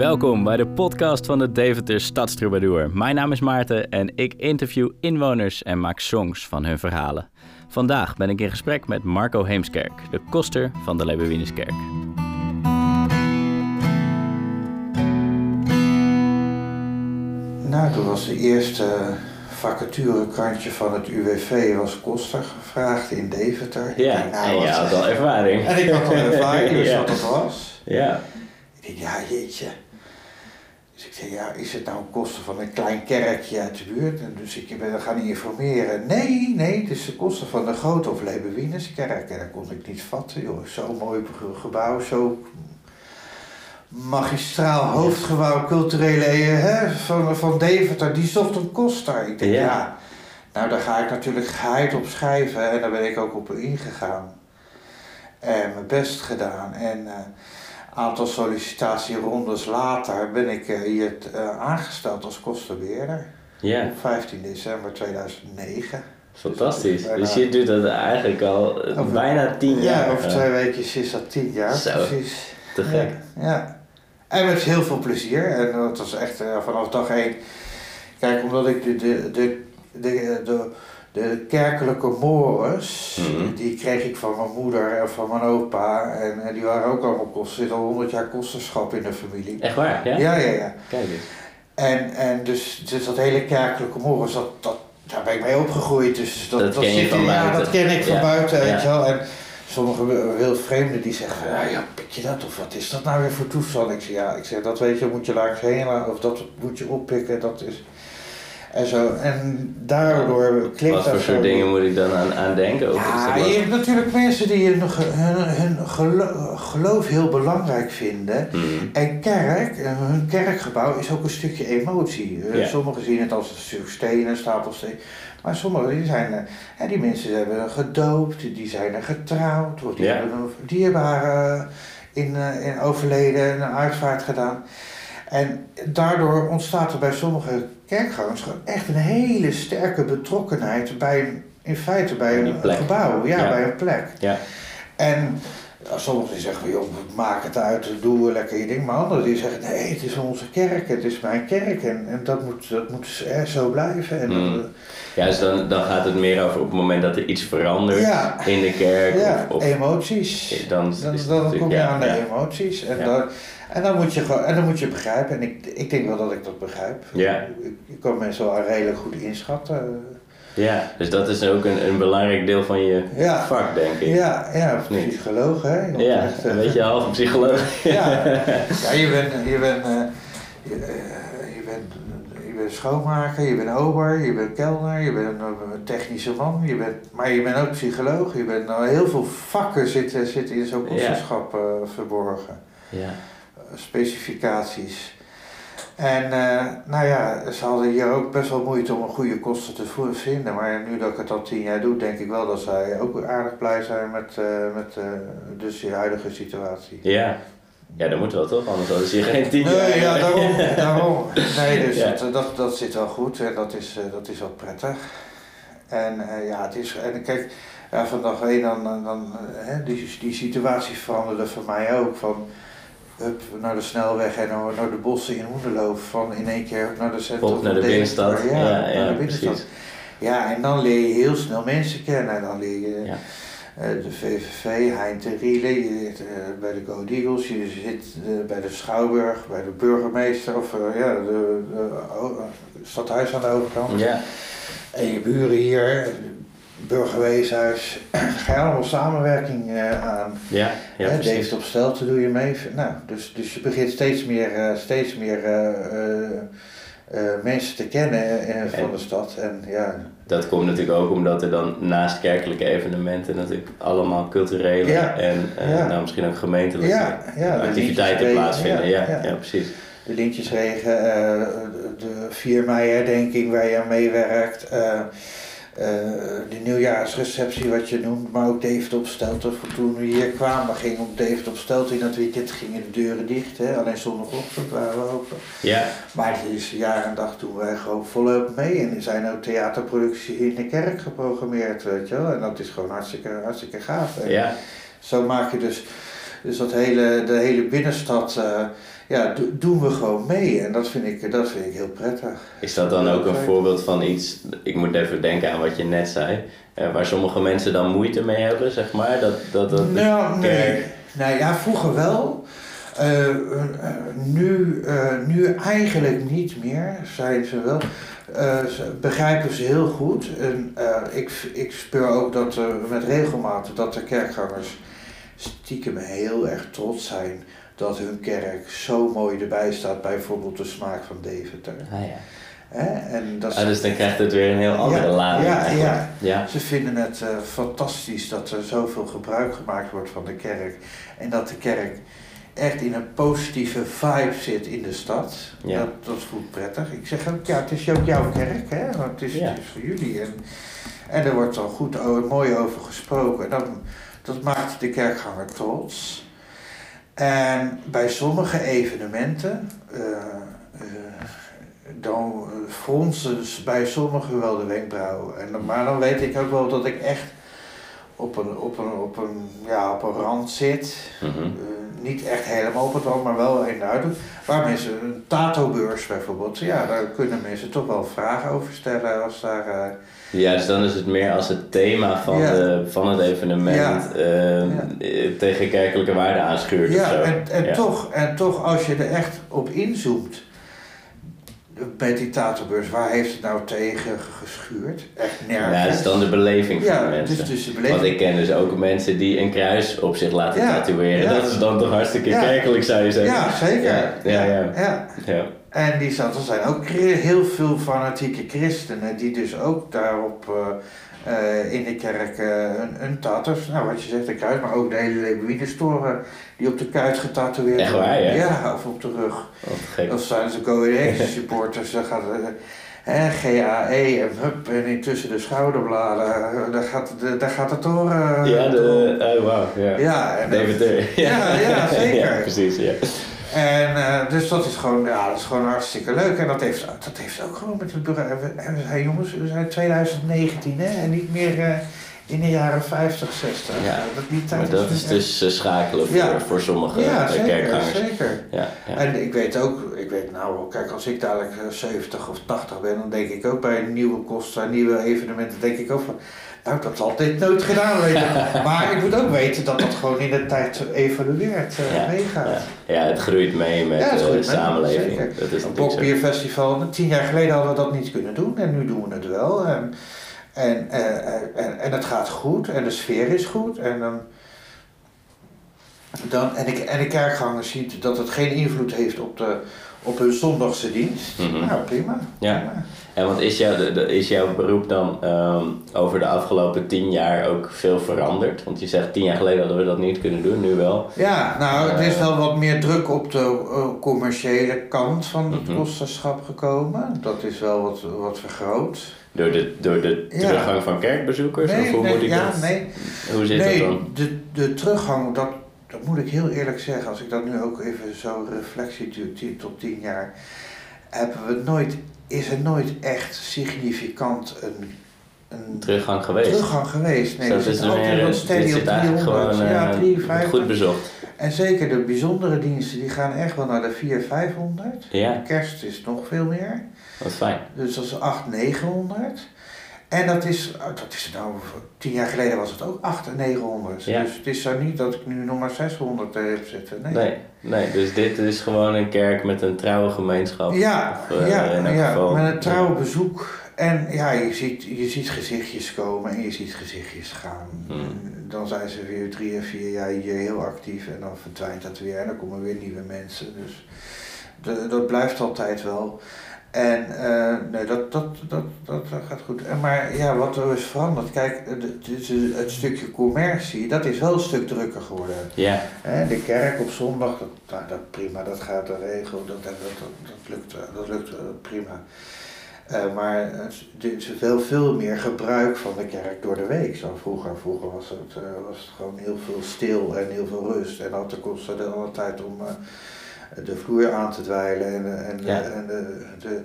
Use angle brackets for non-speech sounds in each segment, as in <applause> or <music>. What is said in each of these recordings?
Welkom bij de podcast van de Deventer Stadstrubadour. Mijn naam is Maarten en ik interview inwoners en maak songs van hun verhalen. Vandaag ben ik in gesprek met Marco Heemskerk, de koster van de Lebewineskerk. Nou, toen was de eerste vacaturekrantje van het UWV was koster gevraagd in Deventer. Ja, Ik denk, nou, en je had al ervaring. <laughs> En ik had al ervaring, dus <laughs> Ja. wat dat was. Ja, Ik denk, ja jeetje. Zei, ja, is het nou een koster van een klein kerkje uit de buurt? En dus ik ben gaan informeren. Nee, nee, het is de koster van de grote of Lebewineskerk. En dat kon ik niet vatten, joh. Zo'n mooi gebouw, zo magistraal hoofdgebouw, culturele hè, van, van Deventer. Die zocht een koster. Ik denk, Ja. ja. nou daar ga ik natuurlijk geheid op schrijven. En daar ben ik ook op ingegaan. En mijn best gedaan. En een aantal sollicitatierondes later ben ik eh, hier eh, aangesteld als kostenbeheerder. ja, Op 15 december 2009. fantastisch. Bijna- Dus je doet dat eigenlijk al eh, Over- bijna tien jaar. Ja, over eh, twee weken is dat tien jaar. Zo. Precies. Te gek. Ja, ja. En met heel veel plezier. En dat was echt eh, vanaf dag één. Kijk, omdat ik de, de, de, de, de, de kerkelijke mores, Mhm. die kreeg ik van mijn moeder en van mijn opa. En, eh, die waren ook allemaal kosten. Er zit al honderd jaar kosterschap in de familie. Echt waar, ja? Ja, ja, ja. Kijk eens. En, en dus, dus dat hele kerkelijke mores, dat, dat, daar ben ik mee opgegroeid. Dus dat, Dat ken je zit van in- Ja, dat ken ik van Ja, buiten, weet je wel. En sommige heel vreemden die zeggen, ja, ja, pik je dat? Of wat is dat nou weer voor toestand? Ik zeg, ja, ik zeg, dat weet je, moet je langs heen. Of dat moet je oppikken, dat is... En zo. En daardoor klikt Wat dat voor soort dingen moet ik dan aan, aan denken? Ja, je hebt natuurlijk mensen die hun, hun, hun gelo- geloof heel belangrijk vinden. Mhm. En kerk, eh, hun kerkgebouw is ook een stukje emotie. Eh, Ja. Sommigen zien het als een stuk steen, een stapel steen. Maar sommigen die zijn, eh, hè, die mensen hebben gedoopt, die zijn er getrouwd, of die Ja. hebben een dierbare in, eh, in overleden een uitvaart gedaan. En daardoor ontstaat er bij sommige kerkgangers gewoon echt een hele sterke betrokkenheid bij een, in feite bij een gebouw, ja, Ja. bij een plek. Ja. En ja, sommigen zeggen, van, joh, maak het uit, doe lekker je ding. Maar anderen die zeggen, nee, het is onze kerk, het is mijn kerk. En, en dat, moet, dat moet er zo blijven. En Mm. dat, Ja, dus dan, dan gaat het meer over op het moment dat er iets verandert Ja. in de kerk. ja, of, of, emoties. dan, Dan, dan kom je ja, aan de emoties. En, dan, en, dan moet je gewoon, en dan moet je begrijpen. En ik, ik denk wel dat ik dat begrijp. Ja. Ik, ik kan mensen wel redelijk goed inschatten. Ja, dus dat is ook een, een belangrijk deel van je Ja. vak, denk ik. Ja, ja, niet? psycholoog hè. Je Ja, echt, eh, een beetje half psycholoog. <laughs> Ja, <laughs> ja je bent, je bent, eh, je, eh, je bent, je bent schoonmaker, je bent ober, je bent kelner, je bent een technische man, je bent, maar je bent ook psycholoog. Je bent, nou, heel veel vakken zitten, zitten in zo'n eh, verborgen. Ja. Specificaties. En eh, nou ja, ze hadden hier ook best wel moeite om een goede kosten te vinden. Maar nu dat ik het al tien jaar doe, denk ik wel dat zij ook aardig blij zijn met, eh, met eh, dus de huidige situatie. ja. Ja, dat moet wel toch, anders hadden ze je geen tien jaar. Nee, ja, daarom. <laughs> daarom. Nee, dus Ja. dat, dat, dat zit wel goed en dat is, dat is wel prettig. En ja, het is, en kijk, ja, van dag één dan, dan, dan hè, die, die situatie veranderde voor mij ook. Van, hup, naar de snelweg en naar, naar de bossen in Hoenderloo. Van in één keer naar de centrum Op naar de binnenstad. Ja, Ja, ja, naar de binnenstad. precies. Ja, en dan leer je heel snel mensen kennen. En dan leer je Ja. eh, de VVV, Hein ten Riele, je zit eh, bij de Go Eagles, je zit eh, bij de Schouwburg, bij de burgemeester of ja, de, de, o- eh, stadhuis aan de overkant. Ja. En je buren hier, burgerweeshuis, <clears throat> ga je allemaal samenwerking eh, aan. Ja, ja, Hè. David op Stelten doe je mee. Nou, dus, dus je begint steeds meer, eh, steeds meer eh, mensen te kennen van En- de stad. En ja, Dat komt natuurlijk ook omdat er dan naast kerkelijke evenementen natuurlijk allemaal culturele Ja. en Ja. nou, misschien ook gemeentelijke Ja, ja, de activiteiten plaatsvinden. Ja, ja, precies. de Lintjesregen, de 4 mei herdenking waar je aan meewerkt, eh, eh, de nieuwjaarsreceptie wat je noemt, maar ook David op Stelten. Voor toen we hier kwamen ging op David op Stelten in dat weekend gingen de deuren dicht, hè? alleen zondagochtend waren we open. Ja, Maar het is jaar en dag doen wij gewoon volop mee en er zijn ook theaterproducties in de kerk geprogrammeerd, weet je wel. En dat is gewoon hartstikke, hartstikke gaaf. En ja, Zo maak je dus Dus dat hele, de hele binnenstad ja, doen we gewoon mee. En dat vind, ik, dat vind ik heel prettig. Is dat dan ook een voorbeeld van iets, ik moet even denken aan wat je net zei, waar sommige mensen dan moeite mee hebben, zeg maar? Dat, dat, dat nou, nee. Nou ja, vroeger wel. Uh, nu, uh, nu eigenlijk niet meer, zeiden ze wel. Ze begrijpen ze heel goed. En ik, ik speur ook dat met regelmaat dat de kerkgangers stiekem heel erg trots zijn dat hun kerk zo mooi erbij staat, bijvoorbeeld de smaak van Deventer. Ah, ja. En dat ah, dus dan krijgt het weer een heel andere ja, lading. Ja, ja, ja. Ze vinden het fantastisch dat er zoveel gebruik gemaakt wordt van de kerk. En dat de kerk echt in een positieve vibe zit in de stad. Ja. Dat, dat voelt prettig. Ik zeg ook, ja, het is ook jouw kerk, hè? Want het is, het is voor jullie. En, en er wordt al goed, mooi over gesproken. En dat, dat maakt de kerkganger trots. En bij sommige evenementen, uh, uh, dan fronsen bij sommigen wel de wenkbrauwen. En, maar dan weet ik ook wel dat ik echt op een, op een, op een, ja, op een rand zit. Mhm. Eh, niet echt helemaal op het rand, maar wel eenduidig. Waar mensen, een tato-beurs bijvoorbeeld, ja, daar kunnen mensen toch wel vragen over stellen als daar... Ja, dus dan is het meer als het thema van, de, van het evenement ja. uh, tegen kerkelijke waarden aanschuurt. Ja, en, en, Toch, en toch als je er echt op inzoomt bij die tattoobeurs, waar heeft het nou tegen geschuurd? Echt nergens. Ja, dat is dan de beleving van de mensen. Dus, dus de beleving. Want ik ken dus ook mensen die een kruis op zich laten tatoeëren. Dat is dan toch hartstikke kerkelijk, zou je zeggen. Ja, zeker. Ja, ja, ja. En die er zijn ook heel veel fanatieke christenen die dus ook daarop... Uh, uh, in de kerk uh, een, een tatters, nou wat je zegt, een kruis, maar ook de hele Lebuïne-storen die op de kuit getatoeëerd Echt waar, ja? Ja, of op de rug. Of zijn ze Go <laughs> supporters, dan gaat uh, GAE en hup, en intussen de schouderbladen, daar gaat, de, daar gaat het door. ja, de, oh wow, ja. Ja, en, DVD. Ja, ja, <laughs> zeker. ja, precies, ja. En uh, dus dat is gewoon, ja, dat is gewoon hartstikke leuk. En dat heeft, dat heeft ook gewoon met het bureau. En we zijn jongens, we zijn 2019 hè, en niet meer uh, in de jaren 50, 60. Ja, dat die tijd maar dat is, dus uh, schakelen voor, ja. voor sommige ja, zeker, kerkgangers. zeker. Ja, ja, En ik weet ook, ik weet nou, kijk, als ik dadelijk 70 of 80 ben, dan denk ik ook bij nieuwe kosten, nieuwe evenementen, denk ik ook van nou, dat is altijd nooit gedaan, weet je. <laughs> maar ik moet ook weten dat dat gewoon in de tijd evolueert, uh, meegaat. Ja. ja. het groeit mee met ja, de samenleving. Zeker. Dat is een Bokbierfestival, tien jaar geleden hadden we dat niet kunnen doen en nu doen we het wel. En, en, uh, en, en het gaat goed en de sfeer is goed. En dan, dan, en, ik, en de kerkganger ziet dat het geen invloed heeft op, de, op hun zondagse dienst. Mm -hmm. Nou, prima. Ja. prima. En wat is, jouw, is jouw beroep dan um, over de afgelopen tien jaar ook veel veranderd? Want je zegt tien jaar geleden hadden we dat niet kunnen doen, nu wel. Ja, nou, er is wel wat meer druk op de uh, commerciële kant van het mm gekomen. Dat is wel wat, wat vergroot. Door de, door de teruggang van kerkbezoekers? Nee, of hoe nee, moet ik ja, dat? Nee, hoe zit nee, dat dan? De, de teruggang, dat, dat moet ik heel eerlijk zeggen, als ik dat nu ook even zo reflectie doe, tot tien jaar, hebben we nooit is er nooit echt significant een, een teruggang geweest. Teruggang geweest. Nee, het is altijd wat steady op 300. Gewoon, ja, 350. goed bezocht. En zeker de bijzondere diensten, die gaan echt wel naar de 400, 500. Ja. De kerst is nog veel meer. Wat fijn. Dus dat is 800, 900. En dat is, oh, dat is nou, tien jaar geleden was het ook 800 en 900. Ja. Dus het is zo niet dat ik nu nog maar 600 heb zitten. Nee. nee. Nee, dus dit is gewoon een kerk met een trouwe gemeenschap. Ja, of, uh, ja, ja met een trouwe bezoek. En ja, je ziet, je ziet gezichtjes komen en je ziet gezichtjes gaan. Hmm. Dan zijn ze weer drie of vier jaar hier heel actief en dan verdwijnt dat weer en dan komen weer nieuwe mensen. Dus de, dat blijft altijd wel. En uh, nee, dat, dat, dat, dat gaat goed. En maar ja, wat er is veranderd, kijk, het, het stukje commercie, dat is wel een stuk drukker geworden. Ja. En de kerk op zondag, dat, nou, dat prima, dat gaat de regel, dat, dat, dat, dat lukt, dat lukt prima. Uh, maar er is veel, veel meer gebruik van de kerk door de week dan vroeger. Vroeger was het, uh, was het gewoon heel veel stil en heel veel rust. En had de kosten de alle tijd om de vloer aan te dweilen en, en, en de, de,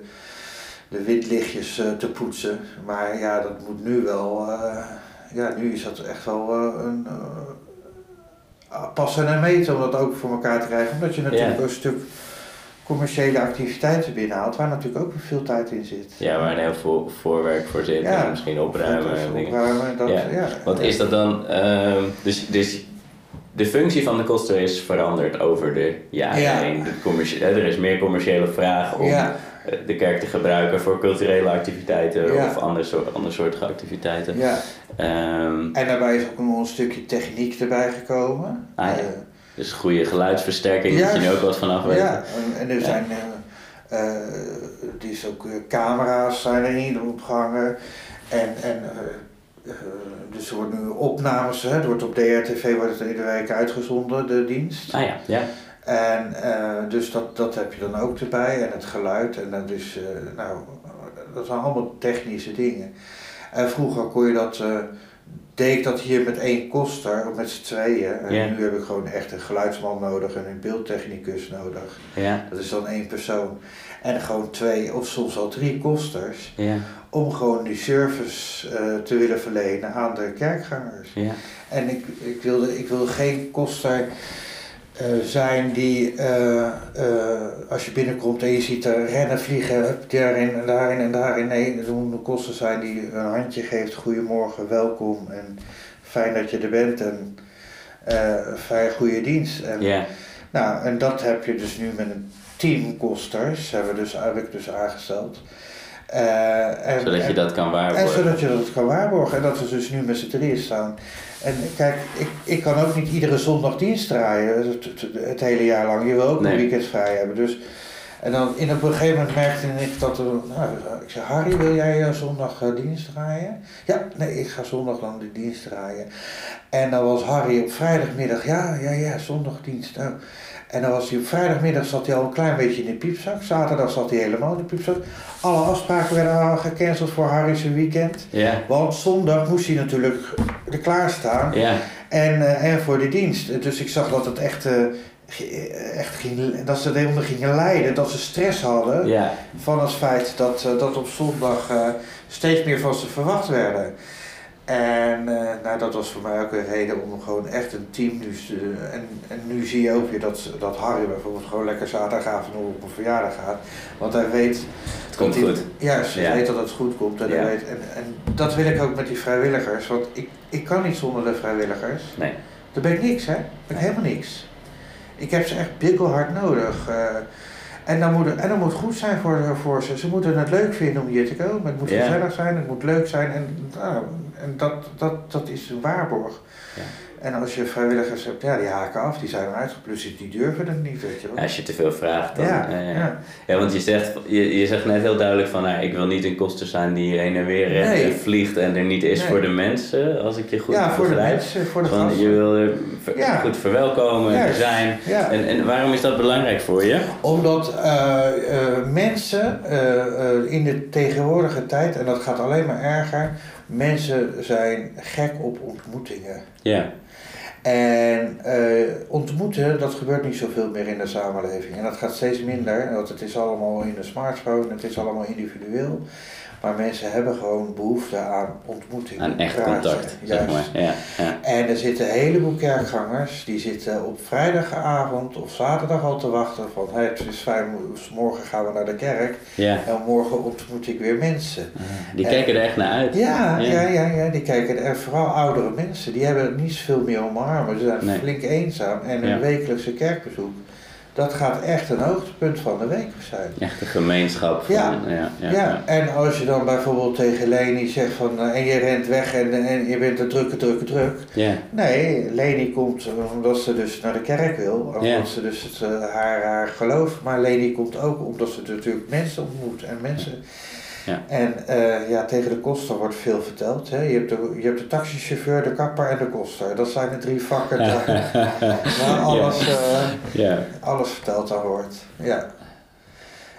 de windlichtjes uh, te poetsen. Maar ja, dat moet nu wel. Uh, ja, nu is dat echt wel uh, een passen en meten om dat ook voor elkaar te krijgen. Omdat je natuurlijk Ja. een stuk commerciële activiteiten binnenhaalt, waar natuurlijk ook veel tijd in zit. Ja, waar een heel veel voorwerk voor zit Ja. en misschien opruimen en dingen. opruimen, dat, Ja. ja. Wat is dat dan? ehm, dus, dus de functie van de koster is veranderd over de jaren Ja. heen. De er is meer commerciële vraag om Ja. eh, de kerk te gebruiken voor culturele activiteiten Ja. of andere, soort, andere soortige activiteiten. Ja. Ehm, En daarbij is ook nog een stukje techniek erbij gekomen. Ah. Eh, dus goede geluidsversterking, moet je nu ook wat vanaf weten. Ja, en, er zijn, eh, er is ook eh, camera's zijn erin opgehangen. En, en dus er worden nu opnames, hè, er wordt op DRTV wordt het iedere week uitgezonden, de dienst. Ah ja, ja. En eh, dus dat, dat heb je dan ook erbij en het geluid en dat is, eh, nou, dat zijn allemaal technische dingen. En vroeger kon je dat, eh, deed ik dat hier met één koster, of met z'n tweeën. En nu heb ik gewoon echt een geluidsman nodig en een beeldtechnicus nodig. Ja, Dat is dan één persoon. En gewoon twee of soms al drie kosters ja, om gewoon die service eh, te willen verlenen aan de kerkgangers. ja. En ik, ik, wilde, ik wilde geen koster eh, zijn die, eh, als je binnenkomt en je ziet er rennen, vliegen, daarin en daarin en daarin. Nee, er moet een koster zijn die een handje geeft, goedemorgen, welkom en fijn dat je er bent en fijn goede dienst. En, ja. nou, en dat heb je dus nu met een team kosters, hebben we dus, heb ik dus aangesteld. Eh, en, Zodat je en- dat kan en waarborgen. zodat je dat kan waarborgen. En dat we dus nu met z'n drieën staan. En kijk, ik, ik kan ook niet iedere zondag dienst draaien. Het, het, het hele jaar lang. Je wil ook Nee. een weekend vrij hebben. Dus, en dan in op een gegeven moment merkte ik dat er... Nou, ik zei, Harry, wil jij eh, zondag eh, dienst draaien? Ja, nee, ik ga zondag dan de dienst draaien. En dan was Harry op vrijdagmiddag... Ja, ja, ja, zondagdienst. Nou, en dan was hij op vrijdagmiddag zat hij al een klein beetje in de piepzak. Zaterdag zat hij helemaal in de piepzak. Alle afspraken werden al gecanceld voor Harry's weekend. Ja, Want zondag moest hij natuurlijk er klaarstaan. ja, En, en voor de dienst. Dus ik zag dat het echt, ge- echt ging, dat ze eronder gingen lijden. Dat ze stress hadden ja. van het feit dat, dat op zondag steeds meer van ze verwacht werden. En eh, nou, dat was voor mij ook een reden om gewoon echt een team nu te... En, en nu zie je ook weer dat, dat Harry bijvoorbeeld gewoon lekker zaterdagavond op een verjaardag gaat. Want hij weet... Het komt hij- goed. Juist, hij Ja. weet dat het goed komt. En, hij weet, en, en dat wil ik ook met die vrijwilligers. Want ik, ik kan niet zonder de vrijwilligers. Nee. Dan ben ik niks, hè? Ben ik helemaal niks. Ik heb ze echt bikkelhard nodig. eh. en, dan moet en dat moet goed zijn voor, voor ze. Ze moeten het leuk vinden om hier te komen. Het moet Ja. gezellig zijn, het moet leuk zijn. En, nou, en dat, dat, dat is een waarborg. Ja. En als je vrijwilligers hebt, ja, die haken af, die zijn eruit geplussd, die durven het niet, weet je wel. Als je te veel vraagt, dan... ja, eh, ja. Ja, want je zegt, je, je zegt net heel duidelijk van, nou, ik wil niet een koster zijn die heen en weer rent Nee. en vliegt en er niet is Nee. voor de mensen, als ik je goed ja, voor de begrijp. mensen, voor de Van, gasten. je wil er ver- Ja. goed verwelkomen, er zijn. Ja. En, en waarom is dat belangrijk voor je? Omdat eh, eh, mensen eh, eh, in de tegenwoordige tijd, en dat gaat alleen maar erger, mensen zijn gek op ontmoetingen. Ja, En eh, ontmoeten, dat gebeurt niet zoveel meer in de samenleving. En dat gaat steeds minder, want het is allemaal in de smartphone, het is allemaal individueel. Maar mensen hebben gewoon behoefte aan ontmoeting. aan echt praten. contact, zeg maar. Ja, ja. En er zitten een heleboel kerkgangers die zitten op vrijdagavond of zaterdag al te wachten van hey, het is fijn, morgen gaan we naar de kerk ja. en morgen ontmoet ik weer mensen. Die En- kijken er echt naar uit. Ja, Ja. ja, ja, die kijken er vooral oudere mensen, die hebben niet zoveel meer omarmen, ze zijn Nee. flink eenzaam en hun Ja. wekelijkse kerkbezoek, dat gaat echt een hoogtepunt van de week zijn. Echt een gemeenschap. Van, Ja. ja, ja, Ja, en als je dan bijvoorbeeld tegen Leni zegt van eh, en je rent weg en, en je bent er drukke, drukke, druk. Ja. Nee, Leni komt eh, omdat ze dus naar de kerk wil, omdat Ja. ze dus het, eh, haar, haar geloof, maar Leni komt ook omdat ze natuurlijk mensen ontmoet en mensen. Ja. En eh, ja, tegen de koster wordt veel verteld. Hè. Je, hebt de, je hebt de taxichauffeur, de kapper en de koster. Dat zijn de drie vakken daar, <laughs> waar alles, eh, ja. alles verteld aan wordt. Ja.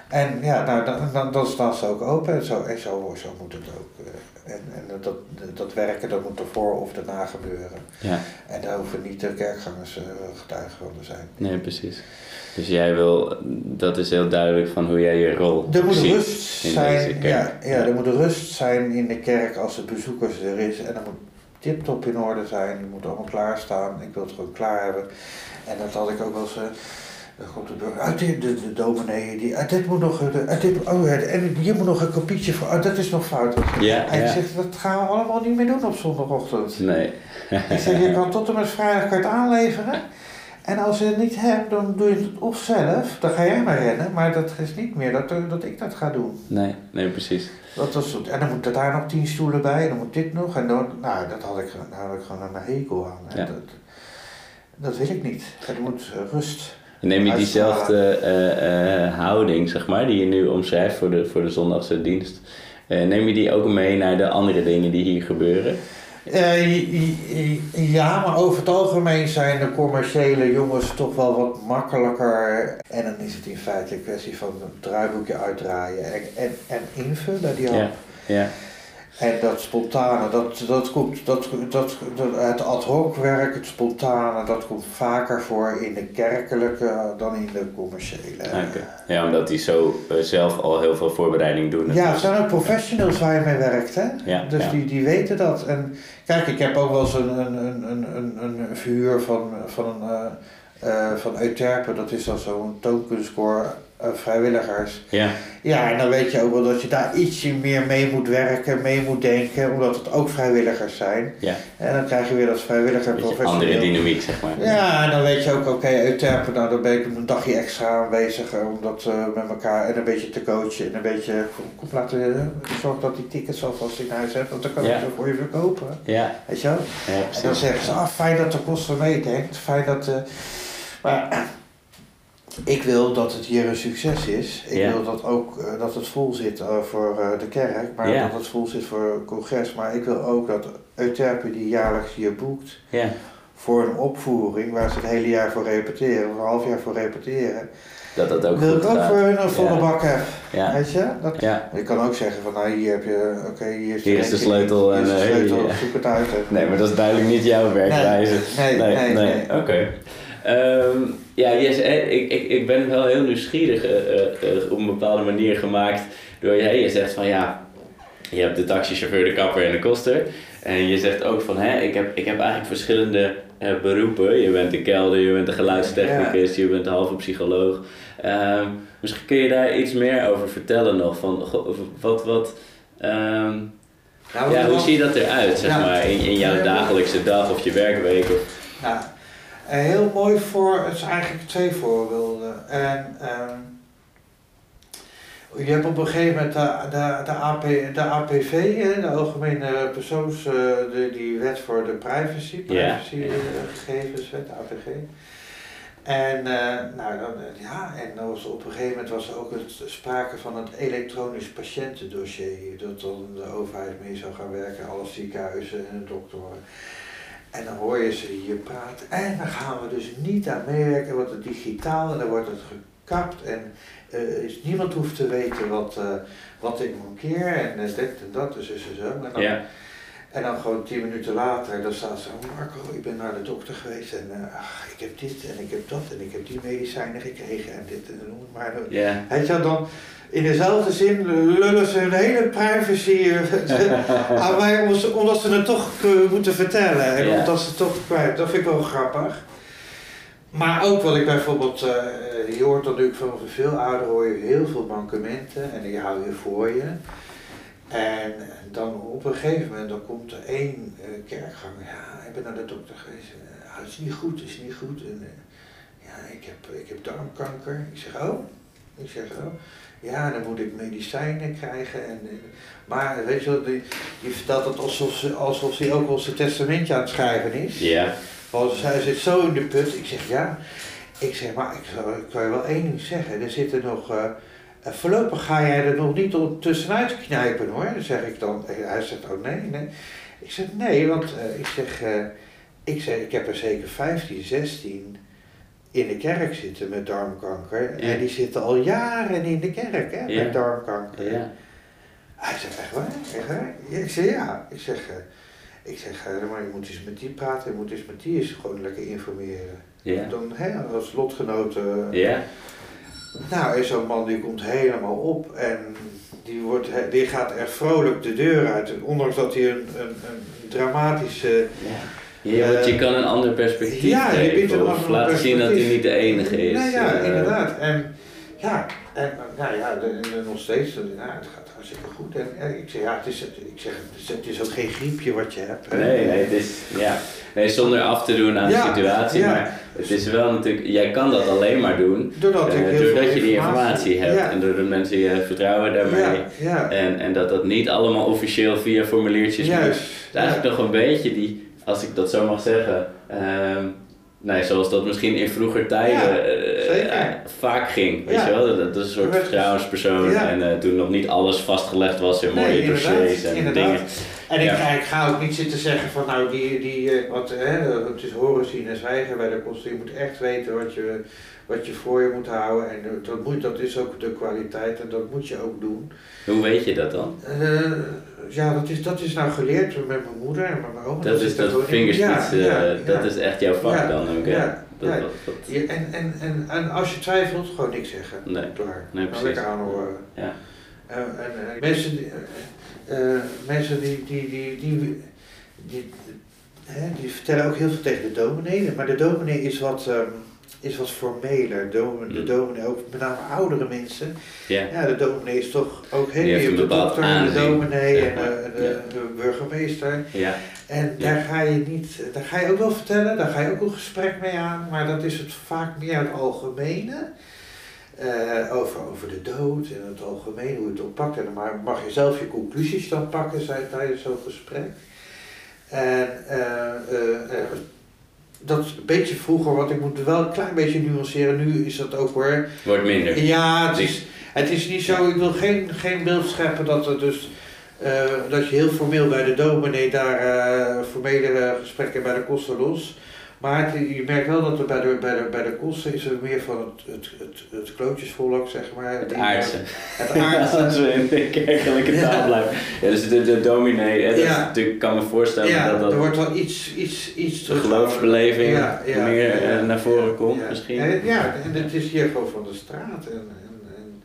En ja, nou, dan, dan, dan staan ze ook open en zo, en zo, zo moet het ook. eh. En, en dat, dat werken, dat moet ervoor of daarna gebeuren. ja. En daar hoeven niet de kerkgangers eh, getuigen van te zijn. Nee, precies. Dus jij wil, dat is heel duidelijk van hoe jij je rol Er moet ziet rust in zijn, deze kerk. ja, ja, er moet rust zijn in de kerk als de bezoekers er is. En er moet tip-top in orde zijn. Die moet allemaal klaarstaan. Ik wil het gewoon klaar hebben. En dat had ik ook wel eens. Dan komt de burger, uit de, de, de dominee, die, uit dit moet nog, uit dit, oh, en hier moet nog een kopietje voor, oh, dat is nog fout. Ja, en ja. zegt, dat gaan we allemaal niet meer doen op zondagochtend. Nee. ik zeg, je kan tot en met vrijdag je het aanleveren. En als je het niet hebt, dan doe je het of zelf, dan ga jij maar rennen, maar dat is niet meer dat, dat ik dat ga doen. Nee, nee, precies. Dat was, en dan moet er daar nog tien stoelen bij, en dan moet dit nog, en dan, nou, dat had ik, daar had ik gewoon een hekel aan. Ja. Dat, dat wil ik niet. Het moet rust. Neem je diezelfde eh, eh, houding, zeg maar, die je nu omschrijft voor de, voor de zondagse dienst, eh, neem je die ook mee naar de andere dingen die hier gebeuren? Eh, ja, maar over het algemeen zijn de commerciële jongens toch wel wat makkelijker. En dan is het in feite een kwestie van een draaiboekje uitdraaien en, en, en invullen. Die Ja, ja, En dat spontane, dat, dat komt, dat, dat, dat, het ad hoc werk, het spontane, dat komt vaker voor in de kerkelijke dan in de commerciële. Ja, omdat die zo eh, zelf al heel veel voorbereiding doen. Ja, het zijn ook professionals waar je mee werkt, hè? Ja, dus ja. Die, die weten dat. En kijk, ik heb ook wel eens een, een, een, een, een, verhuur van, van, een, eh, eh, van Euterpe, dat is dan zo'n toonkunstkoor vrijwilligers. Ja, Ja, en dan weet je ook wel dat je daar ietsje meer mee moet werken, mee moet denken, omdat het ook vrijwilligers zijn. ja. En dan krijg je weer dat vrijwilliger professioneel. andere dynamiek, zeg maar. Ja, en dan weet je ook, oké, Euterpe, nou dan ben ik een dagje extra aanwezig eh, om dat eh, met elkaar en een beetje te coachen en een beetje, kom laten uh, zorg dat die tickets alvast in huis hebt, want dan kan ik Ja. ze voor je verkopen. Ja, Weet je wel? ja En dan zeggen ze, ah, fijn dat de koster meedenkt, fijn dat... eh maar eh, ik wil dat het hier een succes is. Ik wil dat ook eh, dat het vol zit eh, voor eh, de kerk, maar dat het vol zit voor het congres. Maar ik wil ook dat Euterpe die jaarlijks hier boekt Ja, voor een opvoering waar ze het hele jaar voor repeteren, of een half jaar voor repeteren. dat dat ook wil goed ik ook gaat. voor hun een volle bak heb. Weet je? Dat, ja. Je kan ook zeggen van nou hier heb je, oké, hier is de, Hier is de rekening, sleutel de en, eh, sleutel, hey, zoek het uit. Nee, maar dat is duidelijk niet jouw werkwijze. Nee, nee, nee. Oké. Ehm, ja, yes, ik, ik, ik ben wel heel nieuwsgierig eh, op een bepaalde manier gemaakt door je. Je zegt van ja, je hebt de taxichauffeur, de kapper en de koster. En je zegt ook van hè, ik heb, ik heb eigenlijk verschillende beroepen. Je bent de kelder, je bent de geluidstechnicus, je bent de halve psycholoog. Ehm, misschien kun je daar iets meer over vertellen nog. Van, wat, wat, ehm, Nou, ja, hoe ziet dat eruit, zeg maar, in, in jouw dagelijkse dag of je werkweek? Of, Ja, heel mooi voor, het is eigenlijk twee voorbeelden. En ehm, je hebt op een gegeven moment de, de, de, AP, de APV, de Algemene Persoons, eh, de, die wet voor de privacy, privacygegevenswet, APG. En, eh, nou, dan, eh, ja, en dan was op een gegeven moment was er ook het, sprake van het elektronisch patiëntendossier, dat dan de overheid mee zou gaan werken, alle ziekenhuizen en de doktoren. En dan hoor je ze hier praten. En dan gaan we dus niet aan meewerken, wordt het digitaal en dan wordt het gekapt. En eh, is, niemand hoeft te weten wat, eh, wat ik mankeer en eh, dit en dat, dus is er zo. En dan, ja, en dan gewoon tien minuten later, dan staat ze, "Oh, Marco, ik ben naar de dokter geweest en ach, ik heb dit en ik heb dat en ik heb die medicijnen gekregen en dit en noem maar. ja. Je wel, dan in dezelfde zin lullen ze hun hele privacy eh, <laughs> aan mij omdat ze, het toch eh, moeten vertellen en omdat ze het toch kwijt. Dat vind ik wel grappig. Maar ook wat ik bijvoorbeeld, eh, je hoort natuurlijk van veel ouderen hoor je heel veel mankementen en die hou je voor je. En dan op een gegeven moment dan komt er één eh, kerkganger, ja, ik ben naar de dokter geweest, het is niet goed, het is niet goed. En, ja, ik heb, ik heb darmkanker. Ik zeg, oh? Ik zeg, oh? Ja, dan moet ik medicijnen krijgen. En, en- maar weet je wel, die, die vertelt het alsof ze, alsof ze ook al zijn testamentje aan het schrijven is. Ja, Want zij zit zo in de put. Ik zeg, ja. Ik zeg, maar ik, zou- ik kan je wel één ding zeggen. Er zitten nog... eh, eh, voorlopig ga jij er nog niet tussenuit knijpen hoor. Dan zeg ik dan. Hij zegt, oh nee, nee. Ik zeg, nee, want eh, ik zeg... eh, ik zeg, ik heb er zeker 15, 16 in de kerk zitten met darmkanker. Ja. En die zitten al jaren in de kerk hè, Ja. met darmkanker. ja, Hij zegt, echt waar? Echt waar? Ja, ik zeg, ja. Ik zeg, eh, ik zeg eh, maar je moet eens met die praten. Je moet eens met die eens gewoon lekker informeren. ja. Dan, hè, als lotgenoten. Ja, Nou, en zo'n man die komt helemaal op en die, wordt, die gaat er vrolijk de deur uit. En ondanks dat hij een, een, een dramatische... Ja, want je kan een ander perspectief ja, je biedt geven een of laten zien dat hij niet de enige is. Nee, ja, Eh, inderdaad. En ja, en, nou ja, nog steeds, eh, nou, het gaat hartstikke goed. En, en ik zeg, ja, het is, ik zeg, het is, ook geen griepje wat je hebt. hè. Nee, nee, het is, ja. nee, zonder af te doen aan Ja, de situatie, ja. maar het is wel natuurlijk, jij kan dat alleen maar doen Doordat, eh, heel doordat je die informatie hebt Ja. en doordat mensen je vertrouwen daarmee. Ja, ja. En, en dat dat niet allemaal officieel via formuliertjes moet. Het is eigenlijk nog een beetje die, als ik dat zo mag zeggen, ehm, nee, zoals dat misschien in vroeger tijden Ja, eh, eh, vaak ging. Weet je wel? Dat, is een soort vertrouwenspersoon en eh, toen nog niet alles vastgelegd was in mooie Nee, dossiers en inderdaad. dingen. En ik, Ja. ik ga ook niet zitten zeggen van nou die, die eh, wat, hè, het is horen, zien en zwijgen bij de kosten. Je moet echt weten wat je, wat je voor je moet houden en eh, dat, moet, dat is ook de kwaliteit en dat moet je ook doen. Hoe weet je dat dan? Eh, ja, dat is, dat is nou geleerd met mijn moeder en met mijn oom. Dat is dat ja, ja, dat is echt jouw vak dan ook, hè? Dat, ja. dat, en, en, en, en als je twijfelt, gewoon niks zeggen. Nee. Klaar. Nee, Nou, precies. lekker aanhoren. Ja. En, en, en mensen, die, eh, mensen die, die, die, die, die, hè, die vertellen ook heel veel tegen de dominee, maar de dominee is wat, ehm, is wat formeler. De Mm. dominee, ook met name oudere mensen. ja. Ja, de dominee is toch ook heel hebt de dokter, de aanzien, dominee zeg en de, de, Ja. de burgemeester. ja. En daar ga je niet, daar ga je ook wel vertellen, daar ga je ook een gesprek mee aan, maar dat is het vaak meer het algemene. Eh, over, over de dood en het algemeen, hoe het oppakt. En dan mag- je zelf je conclusies dan pakken zei- tijdens zo'n gesprek. En eh, eh, dat is een beetje vroeger, want ik moet wel een klein beetje nuanceren. Nu is dat ook hoor. Wordt minder. Ja, het is, het is niet zo, ik wil geen, geen beeld scheppen dat er dus dat je heel formeel bij de dominee daar formele gesprekken bij de kosten los. Maar het- je merkt wel dat er bij de, bij de, bij de kosten is er meer van het, het, het, het klootjesvolk, zeg maar. Het aardse. Het Als aardse. we in de kerkelijke Ja. taal blijven. Ja, dus de, de dominee, hè, dat natuurlijk, kan me voorstellen ja, dat dat er wordt wel iets, iets, iets de geloofsbeleving Ja, meer eh, naar voren komt misschien. En, ja, en het is hier gewoon van de straat. En, en, en,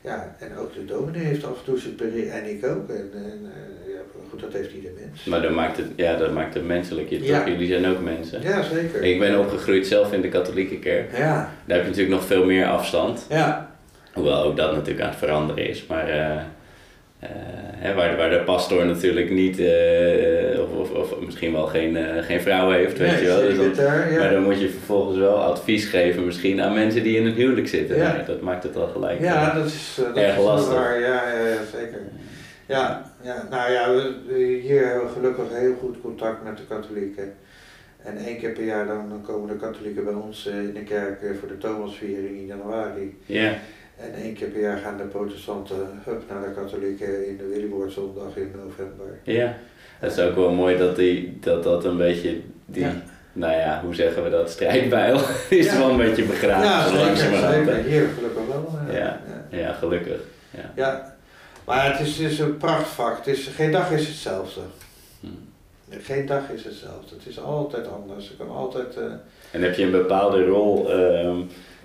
ja, en ook de dominee heeft af en toe zijn periode, en ik ook. En, en eh, goed, dat heeft ieder mens. Maar dat maakt het, ja, dat maakt het menselijk. Je, Ja. toch? Jullie zijn ook mensen. Ja, zeker. Ik ben opgegroeid zelf in de katholieke kerk. Ja, Daar heb je natuurlijk nog veel meer afstand. ja, Hoewel ook dat natuurlijk aan het veranderen is. Maar eh, eh, hè, waar, waar de pastor natuurlijk niet, eh, of, of, of misschien wel geen, geen vrouw heeft, weet Nee, je wel. Dus dan- secretair, ja. Maar dan moet je vervolgens wel advies geven misschien aan mensen die in een huwelijk zitten. Ja. Nee, dat maakt het al gelijk. Ja, dat is, dat Erg is lastig. waar. Ja, zeker. Ja, ja, nou ja, we, hier hebben we gelukkig heel goed contact met de katholieken. En één keer per jaar dan, dan komen de katholieken bij ons eh, in de kerk eh, voor de Thomasviering in januari. ja. En één keer per jaar gaan de protestanten hup, naar de katholieken in de Willeboordzondag in november. ja, dat is ook wel mooi dat die, dat, dat een beetje die, Ja. nou ja, hoe zeggen we dat, strijdbijl <laughs> is Ja. wel een beetje begraven. ja, zeker. Hier gelukkig wel. eh, Ja. ja. Ja, gelukkig. Ja. Maar het is, het is een prachtvak. Het is, geen dag is hetzelfde. Hm. Geen dag is hetzelfde. Het is altijd anders. Je kan altijd. eh, En heb je een bepaalde rol, ehm,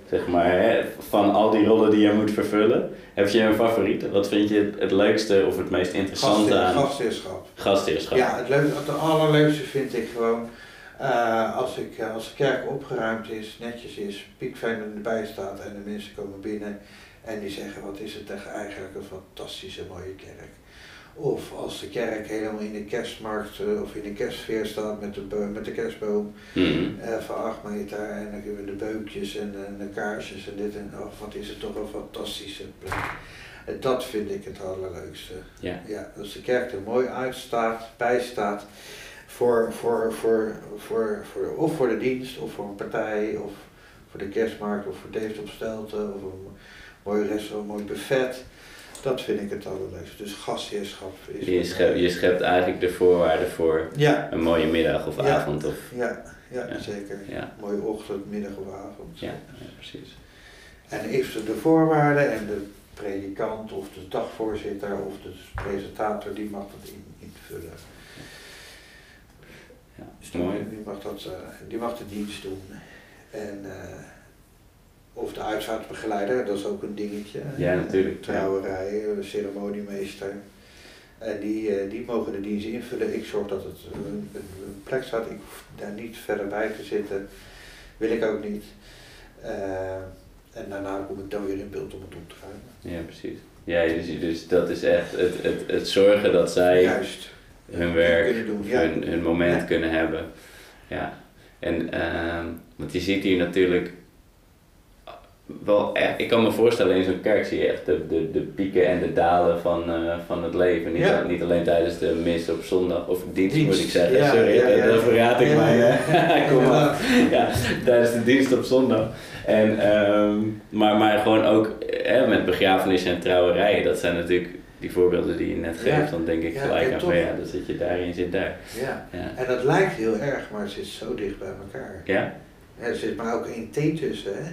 zeg maar, hè, van al die rollen die je moet vervullen, heb je een favoriet? Wat vind je het, het leukste of het meest interessante gastheer- aan gastheerschap. gastheerschap? Ja, het, leuk, het allerleukste vind ik gewoon. eh, als, ik, eh, als de kerk opgeruimd is, netjes is, piekfijn erbij staat en de mensen komen binnen en die zeggen wat is het echt eigenlijk een fantastische mooie kerk. Of als de kerk helemaal in de kerstmarkt eh, of in de kerstsfeer staat met de, met de kerstboom Mhm. eh, van 8 meter en dan hebben we de beukjes en, en de kaarsjes en dit en oh, wat is het toch een fantastische plek. En dat vind ik het allerleukste. Ja. Ja, als de kerk er mooi uitstaat, bij staat, voor, voor, voor, voor, voor, of voor de dienst, of voor een partij, of voor de kerstmarkt, of voor David op Stelten, of een mooi restaurant, mooi buffet. Dat vind ik het allerleukste. Dus gastheerschap is... Je, schept, je schept eigenlijk de voorwaarden voor Ja, een mooie middag of Ja. avond. Of, ja, ja, Ja. zeker. ja, Mooie ochtend, middag of avond. ja, precies. En eventueel de voorwaarden en de predikant of de dagvoorzitter of de presentator, die mag dat in, invullen. Ja, Dus is mooi. die, die mag dat, eh, die mag de dienst doen. En, eh, of de uitvaartbegeleider, dat is ook een dingetje. Ja, natuurlijk. Trouwerij, eh, ceremoniemeester. En die, eh, die mogen de dienst invullen. Ik zorg dat het een, een plek staat. Ik hoef daar niet verder bij te zitten. Wil ik ook niet. Uh, en daarna kom ik dan weer in beeld om het op te ruimen. Ja, precies. Ja, dus, dus dat is echt het, het, het zorgen dat zij Juist. hun werk, doen, ja. hun, hun moment Ja. kunnen hebben. Ja. En, ehm, want je ziet hier natuurlijk wel echt, ik kan me voorstellen in zo'n kerk zie je echt de, de, de pieken en de dalen van, eh, van het leven. Niet, Ja. niet alleen tijdens de mis op zondag, of dienst, Dienst, moet ik zeggen. ja, Sorry, ja, dat verraad ik mij. hè. <laughs> Kom maar. Ja, tijdens de dienst op zondag. En, ehm, maar, maar gewoon ook hè, met begrafenissen en trouwerijen, dat zijn natuurlijk die voorbeelden die je net geeft. Dan denk ik gelijk aan van ja, zit je daar en je zit daar. Ja. En dat lijkt heel erg, maar het zit zo dicht bij elkaar. Ja? Er zit maar ook één T tussen, hè?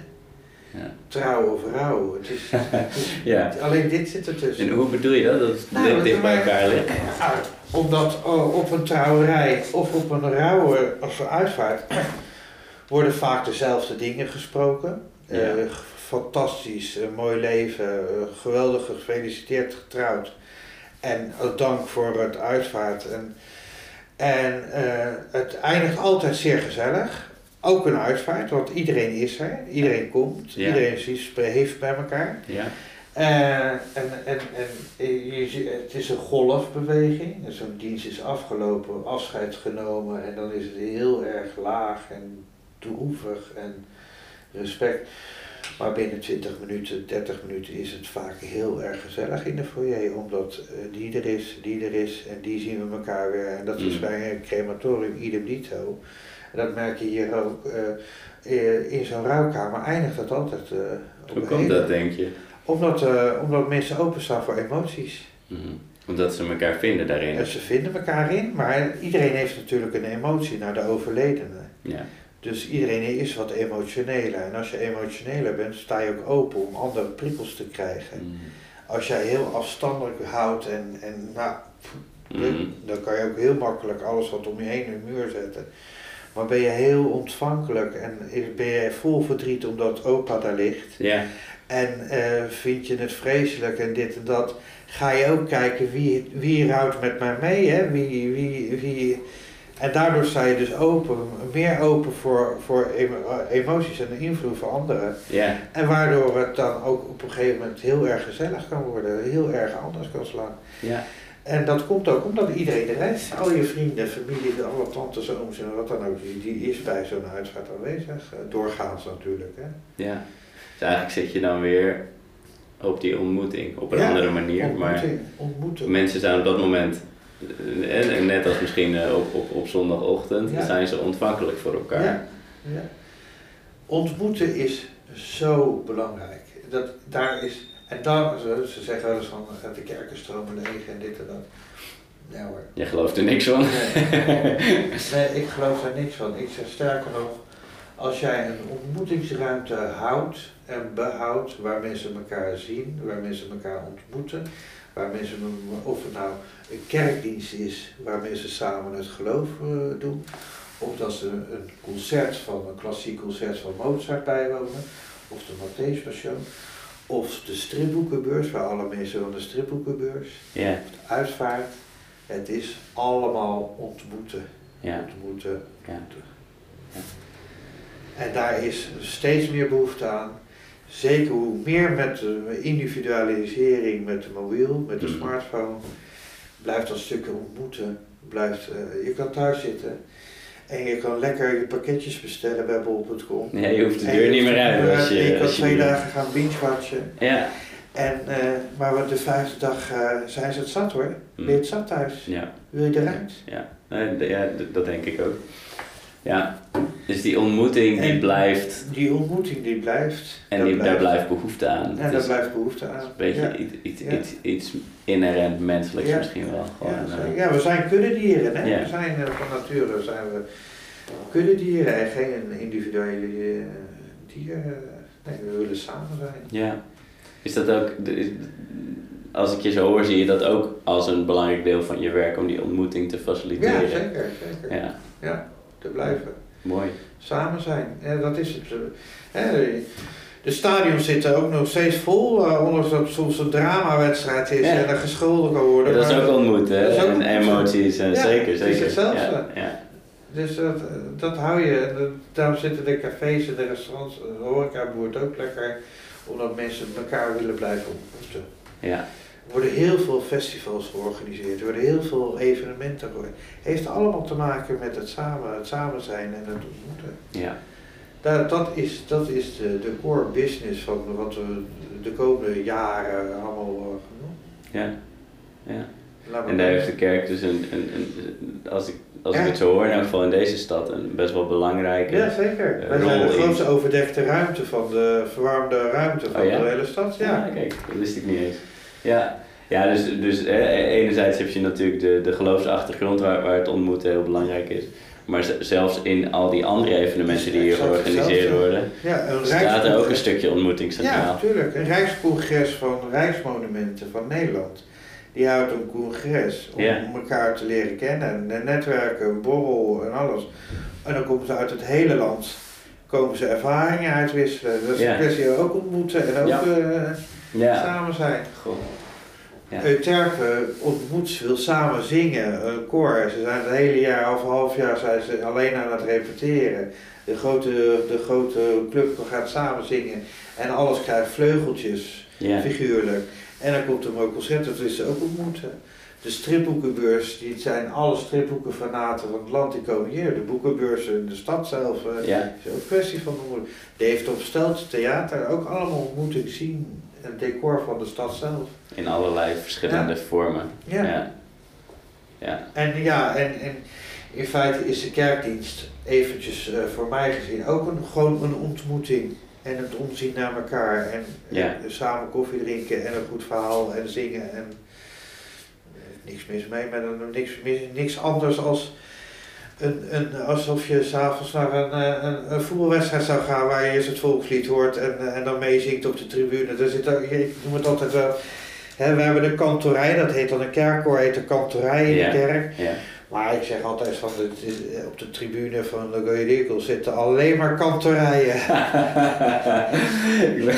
Ja. Trouw of rouw. Het is, <laughs> Ja. Alleen dit zit ertussen. En hoe bedoel je dat? Dat het Nou, dicht bij elkaar ligt? Ja, omdat oh, op een trouwerij of op een rouwe als een uitvaart <clears throat> worden vaak dezelfde dingen gesproken. Ja. Eh, fantastisch, eh, mooi leven, eh, geweldig gefeliciteerd getrouwd. En dank voor het uitvaart. En, en eh, het eindigt altijd zeer gezellig. Ook een uitvaart, want iedereen is er, iedereen komt, Ja. iedereen is- heeft bij elkaar. Ja. Eh, en en, en eh, je, het is een golfbeweging. En Zo'n dienst is afgelopen, afscheid genomen en dan is het heel erg laag en droevig en respect. Maar binnen 20 minuten, 30 minuten is het vaak heel erg gezellig in de foyer, omdat eh, die er is, die er is en die zien we elkaar weer. En dat is Mm. bij een crematorium idem dito. En dat merk je hier ook. eh, eh, in zo'n rouwkamer eindigt het altijd op Hoe komt dat, denk je? omdat, eh, omdat mensen openstaan voor emoties. Mhm. Omdat ze elkaar vinden daarin. En ze vinden elkaar in, maar iedereen heeft natuurlijk een emotie naar de overledene. Ja. Dus iedereen is wat emotioneler. En als je emotioneler bent, sta je ook open om andere prikkels te krijgen. Mhm. Als jij heel afstandelijk houdt en, en nou, Mhm. dan kan je ook heel makkelijk alles wat om je heen in de muur zetten. Maar ben je heel ontvankelijk en ben je vol verdriet omdat opa daar ligt. Ja. En eh, vind je het vreselijk en dit en dat. Ga je ook kijken wie, wie rouwt met mij mee. Hè? Wie, wie, wie. En daardoor sta je dus open, meer open voor, voor emo- emoties en de invloed van anderen. Ja. En waardoor het dan ook op een gegeven moment heel erg gezellig kan worden, heel erg anders kan slaan. Ja. En dat komt ook omdat iedereen er is. Al je vrienden, familie, alle tantes, ooms en wat dan ook, die, die is bij zo'n uitvaart aanwezig. Eh, Doorgaans natuurlijk. Hè? Ja. Dus eigenlijk zit je dan weer op die ontmoeting op een Ja, andere manier. Maar Ontmoeting, ontmoeten. mensen zijn op dat moment, eh, en net als misschien eh, op, op, op zondagochtend, Ja. zijn ze ontvankelijk voor elkaar. Ja, ja. Ontmoeten is zo belangrijk. Dat, daar is, en dan, ze, ze zeggen wel eens van eh, de kerken stromen leeg en dit en dat. Nee hoor. Je gelooft er niks van. Nee. <laughs> nee, ik geloof daar niks van. Ik zeg sterker nog, als jij een ontmoetingsruimte houdt en behoudt waar mensen elkaar zien, waar mensen elkaar ontmoeten, waar mensen, of het nou een kerkdienst is waar mensen samen het geloof eh, doen, of dat ze een concert van een klassiek concert van Mozart bijwonen, of de Matthäus Passion, of de stripboekenbeurs waar alle mensen van de stripboekenbeurs, Ja. de uitvaart. Het is allemaal ontmoeten. Ja. Ontmoeten. Ja. ontmoeten. Ja. En daar is steeds meer behoefte aan. Zeker hoe meer met de individualisering met de mobiel, met de Mhm. smartphone, blijft dat stukje ontmoeten. Blijft, eh, je kan thuis zitten en je kan lekker je pakketjes bestellen bij bol.com. Ja, je hoeft de deur niet meer uit als je, je kan twee dagen gaan binge-watchen. Ja. En, eh, maar wat de vijfde dag eh, zijn ze het zat hoor. Ben je het zat thuis? Ja. Wil je eruit? Ja, nee, ja dat denk ik ook. Ja, dus die ontmoeting die blijft Die ontmoeting die blijft. en dat die, daar blijft behoefte aan. En daar is blijft behoefte aan. een beetje ja. iets, iets, Ja. iets, iets inherent menselijks Ja. misschien wel. Gewoon, Ja, eh, ja, we zijn kuddedieren. Hè? We zijn eh, van nature zijn we kuddedieren en geen individuele eh, dieren. Nee, we willen samen zijn. ja. Is dat ook, als ik je zo hoor, zie je dat ook als een belangrijk deel van je werk om die ontmoeting te faciliteren? Ja, zeker. zeker. Ja, Ja, te blijven. mooi. Samen zijn. En dat is het. eh, De stadions zitten ook nog steeds vol, uh, ondanks dat het soms een dramawedstrijd is en er gescholden kan worden. Ja, dat is ook ontmoeten, hè? En emoties en Ja, zeker, het is zeker. hetzelfde. Dus dat, dat hou je. Daarom zitten de cafés en de restaurants, de horeca boert ook lekker, omdat mensen elkaar willen blijven ontmoeten. ja. Er worden heel veel festivals georganiseerd, er worden heel veel evenementen georganiseerd. Heeft allemaal te maken met het samen, het samen zijn en het ontmoeten. ja. Dat, dat is, dat is de, de core business van wat we de komende jaren allemaal eh, gaan doen. ja. ja. En daar heeft de kerk dus een, een, een als, ik, als ik het zo hoor, in elk geval in deze stad, een best wel belangrijke. Ja, zeker. Wij zijn de grootste overdekte ruimte van de verwarmde ruimte van Oh, ja? de hele stad. Ja. Ja, kijk, dat wist ik niet eens. Ja, ja dus, dus enerzijds heb je natuurlijk de, de geloofsachtergrond waar, waar het ontmoeten heel belangrijk is. Maar zelfs in al die andere evenementen die hier georganiseerd worden, Ja, een staat er ook een stukje ontmoeting Ja, centraal. natuurlijk. Een rijkscongres van Rijksmonumenten van Nederland. Die houdt een congres om Ja. elkaar te leren kennen. En netwerken, borrel en alles. En dan komen ze uit het hele land. Komen ze ervaringen uitwisselen. Dat is Ja. een kwestie ook ontmoeten en ook Ja. eh, Ja. samen zijn. Goh. Ja. Euterpe ontmoet, wil samen zingen, een koor. Ze zijn het hele jaar of een half jaar zijn ze alleen aan het repeteren. De grote, de grote club gaat samen zingen en alles krijgt vleugeltjes, Ja. figuurlijk. En dan komt er een concert, dat is ze ook ontmoeten. De stripboekenbeurs, die zijn alle stripboekenfanaten van het land, die komen hier. De boekenbeurs in de stad zelf, eh, Ja. is ook een kwestie van ontmoeting. Dave op Stelt, theater, ook allemaal ontmoeting zien. Het decor van de stad zelf. In allerlei verschillende vormen. Ja. Ja. ja. En ja, en, en in feite is de kerkdienst eventjes eh, voor mij gezien ook een, gewoon een ontmoeting. En het omzien naar elkaar. En Ja. eh, samen koffie drinken en een goed verhaal en zingen. En eh, niks mis mee, maar dan niks, mis, niks anders als een, een, alsof je s'avonds naar een, eh, een, een voetbalwedstrijd zou gaan waar je eerst het volkslied hoort en, eh, en dan meezingt op de tribune. Daar zit ik noem het altijd wel. Hè, we hebben de kantorij, dat heet dan een kerkkoor, heet de kantorij in Ja. de kerk. Ja. Maar ik zeg altijd van de, de- op de tribune van de Goeie Eagles zitten alleen maar kantorijen. <laughs> ik, ben,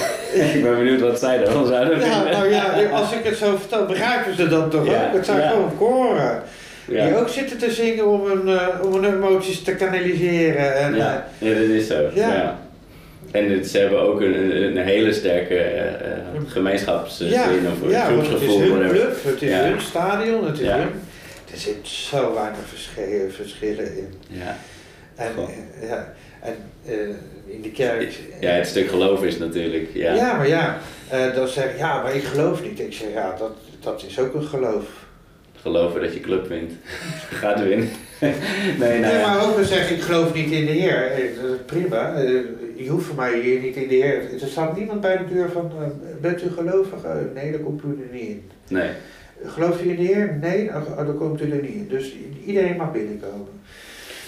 ik ben benieuwd wat zij ervan zouden vinden. nou ja, als ik het zo vertel, begrijpen ze dat toch Ja, ook? Het zijn gewoon koren. Ja. Die ook zitten te zingen om hun, eh, om hun emoties te kanaliseren. En, Ja, ja, dat is zo. Ja. Ja. En het, ze hebben ook een, een, hele sterke eh, eh, gemeenschapszin ja, of het is hun club, het is Ja. hun stadion, het is Ja. hun... Er zit zo weinig verschillen, verschillen in. Ja. En, eh, ja, en eh, in de kerk... ja, het stuk geloof is natuurlijk. Ja. Ja, maar ja, eh, dan zeg ik, ja, maar ik geloof niet. Ik zeg, ja, dat, dat is ook een geloof. Geloven dat je club wint. <laughs> Gaat winnen. <laughs> nee, nou Nee, maar ook dan zeg ik, geloof niet in de Heer. Eh, dat is prima, eh, je hoeft voor mij hier niet in de Heer. Er staat niemand bij de deur van, eh, bent u gelovig? Nee, daar komt u er niet in. Nee. Gelooft u in de Heer? Nee, oh, dan komt u er niet in. Dus iedereen mag binnenkomen.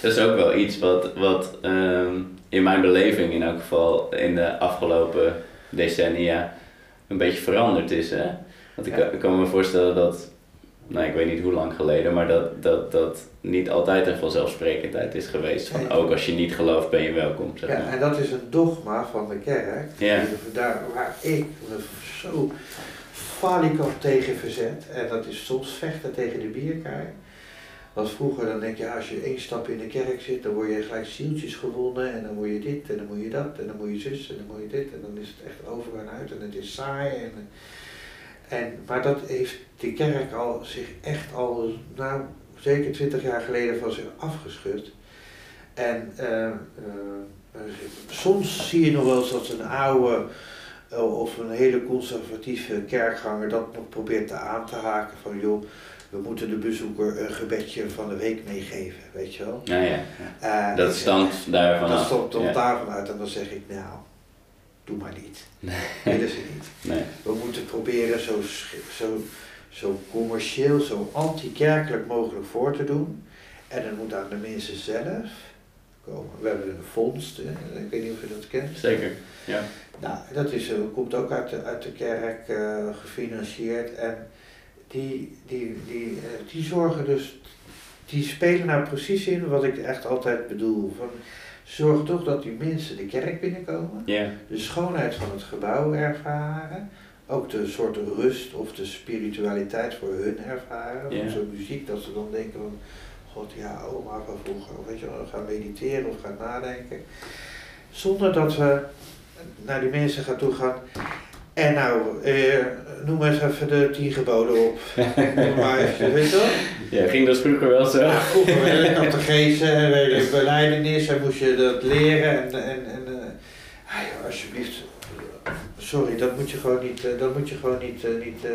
Dat is ook wel iets wat, wat ehm, in mijn beleving in elk geval in de afgelopen decennia een beetje veranderd is. Hè? Want ik, Ja. ik kan me voorstellen dat, nou ik weet niet hoe lang geleden, maar dat, dat, dat niet altijd een vanzelfsprekendheid is geweest. Van ook als je niet gelooft ben je welkom. Zeg Ja, en dat is een dogma van de kerk. Ja. Daar, waar ik me zo falikant tegen verzet. En dat is soms vechten tegen de bierkaai. Want vroeger dan denk je, als je één stap in de kerk zit, dan word je gelijk zieltjes gewonnen. En dan moet je dit, en dan moet je dat, en dan moet je zus, en dan moet je dit. En dan is het echt over en uit en het is saai. En, en, maar dat heeft de kerk al zich echt al, nou, zeker twintig jaar geleden van zich afgeschud. En eh, eh, eh, soms zie je nog wel eens dat een oude of een hele conservatieve kerkganger dat nog probeert te aan te haken van joh, we moeten de bezoeker een gebedje van de week meegeven, weet je wel. Ja, ja. Dat stamt daarvan dat stamt Ja. daarvan uit en dan zeg ik nou, doe maar niet. Nee. Willen ze niet. Nee. We moeten proberen zo, zo, zo commercieel, zo anti-kerkelijk mogelijk voor te doen. En het moet aan de mensen zelf komen. We hebben een fonds, ik weet niet of je dat kent. Zeker. Ja. Nou, dat is, eh, komt ook uit de, uit de kerk eh, gefinancierd. En die, die, die, eh, die zorgen dus die spelen nou precies in wat ik echt altijd bedoel. Van, zorg toch dat die mensen de kerk binnenkomen, Ja. de schoonheid van het gebouw ervaren, ook de soort rust of de spiritualiteit voor hun ervaren. Of zo'n muziek dat ze dan denken van, god ja, oma van vroeger, of weet je wel, gaan mediteren of gaan nadenken. Zonder dat we naar die mensen gaan toe gaan. En nou, eh, noem eens even de tien geboden op. <laughs> Noem maar even, weet je wel? ja, ging dat vroeger wel zo? Ja, vroeger werd je catechese en werd je <laughs> beleidenis en moest je dat leren en, en, en joh, alsjeblieft, sorry, dat moet je gewoon niet, eh, dat moet je gewoon niet, eh, niet,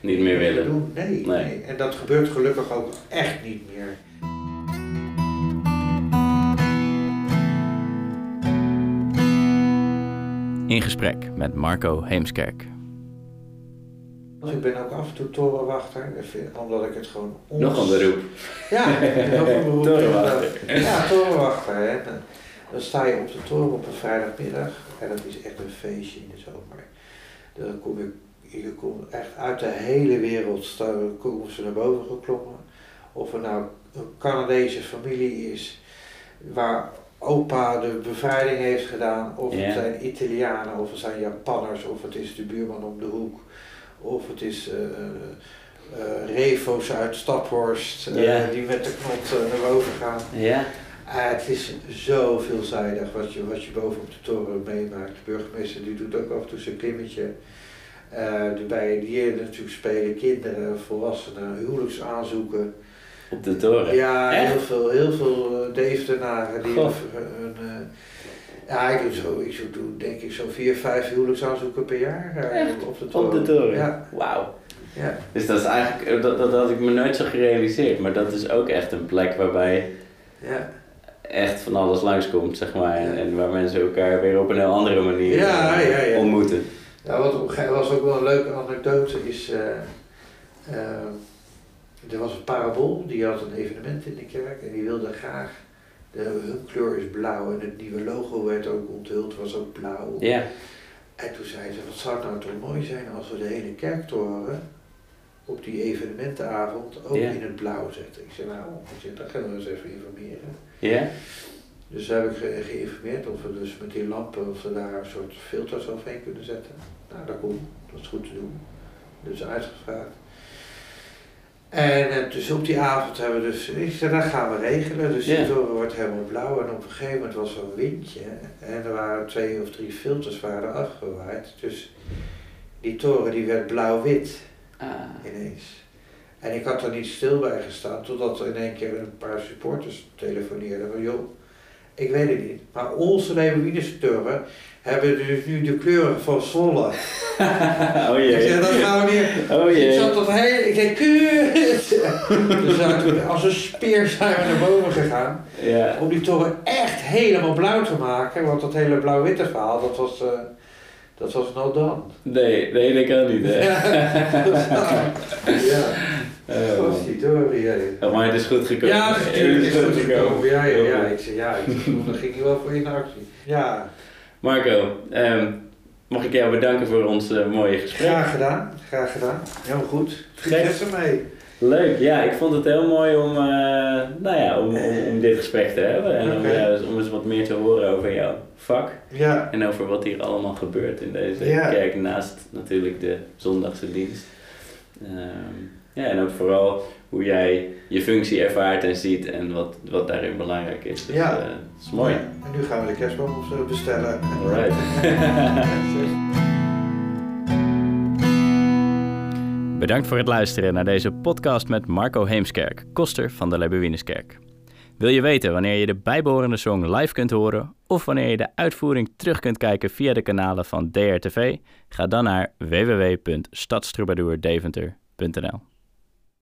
Niet meer willen. doen. Nee, Nee. nee. En dat gebeurt gelukkig ook echt niet meer. In gesprek met Marco Heemskerk. Ik ben ook af en toe torenwachter, omdat ik het gewoon... Nog een beroep. Ja, <laughs> nog een beroep. Torenwachter. Ja, torenwachter. Hè. Dan, sta je op de toren op een vrijdagmiddag en dat is echt een feestje in de zomer. Dan kom je, je komt echt uit de hele wereld staan, komen ze naar boven geklommen. Of er nou een Canadese familie is waar opa de bevrijding heeft gedaan, of het zijn Italianen, of het zijn Japanners, of het is de buurman om de hoek, of het is eh, eh, Refo's uit Staphorst eh, die met de knot naar boven gaan. Ja? Ah, het is zo veelzijdig wat je, wat je boven op de toren meemaakt. De burgemeester die doet ook af en toe zijn klimmetje. Eh de bijen die hier natuurlijk spelen, kinderen, volwassenen, huwelijksaanzoeken. Op de toren? Ja, Echt? heel veel, heel veel Deventenaren die een, eh, ja, ik doe zo, ik doe denk ik zo'n vier, vijf huwelijksaanzoeken per jaar eh, Echt? op de toren. Op de toren? Ja, Wauw. ja. Dus dat is eigenlijk, eh, dat, dat had ik me nooit zo gerealiseerd, maar dat is ook echt een plek waarbij ja. echt van alles langskomt, zeg maar. En, en waar mensen elkaar weer op een heel andere manier Ja, eh, ja, ja. ontmoeten. Ja, wat op een gegeven moment was ook wel een leuke anekdote is, eh, eh, er was een parabool, die had een evenement in de kerk en die wilde graag, de, hun kleur is blauw en het nieuwe logo werd ook onthuld, was ook blauw. Ja. En toen zei ze, wat zou het nou toch mooi zijn als we de hele kerktoren op die evenementenavond ook in het blauw zetten. Ik zei, nou, dan gaan we eens even informeren. Ja? Dus heb ik ge- geïnformeerd of we dus met die lampen of we daar een soort filters overheen kunnen zetten. Nou, dat kon, dat is goed te doen. Dus uitgevraagd. En eh, dus op die avond hebben we dus, ik zei, dat gaan we regelen. Dus Ja. die toren wordt helemaal blauw en op een gegeven moment was er een windje. En er waren twee of drie filters waren afgewaaid. Dus die toren die werd blauw-wit Ah. ineens. En ik had er niet stil bij gestaan, totdat er in één keer een paar supporters telefoneerden van joh, ik weet het niet, maar onze Leeuwinenstoren hebben dus nu de kleuren van Zwolle. <laughs> oh Ik jee. zeg, dat gaan we niet. Oh Ik jee. zat tot heel, ik kut! <laughs> Dus toen, als een speer zijn we naar boven gegaan, Ja. om die toren echt helemaal blauw te maken, want dat hele blauw-witte verhaal, dat was, eh dat was no done. Nee, nee, dat kan niet. Hè. <laughs> ja, Oh, dat was die ja. Oh, maar het is goed gekomen. Ja, natuurlijk is het goed gekomen. Ja, ja, ja. Heel Ik zei, ja, ik dan ging je wel voor in actie. Ja, Marco, ehm, mag ik jou bedanken voor ons eh, mooie gesprek? graag gedaan. Graag gedaan. Helemaal goed. Succes ermee. Leuk, ja, ik vond het heel mooi om, eh, nou ja, om, om, om dit gesprek te hebben en om, om eens wat meer te horen over jouw vak Ja, en over wat hier allemaal gebeurt in deze Ja. kerk naast natuurlijk de zondagse dienst. Ehm, ja, en ook vooral hoe jij je functie ervaart en ziet en wat, wat daarin belangrijk is. Dus, Ja. eh, dat is mooi. En nu gaan we de kerstboom of zo bestellen. Alright. <laughs> Bedankt voor het luisteren naar deze podcast met Marco Heemskerk, koster van de Lebuinuskerk. Wil je weten wanneer je de bijbehorende song live kunt horen of wanneer je de uitvoering terug kunt kijken via de kanalen van DRTV? Ga dan naar www.stadstrubadourdeventer.nl.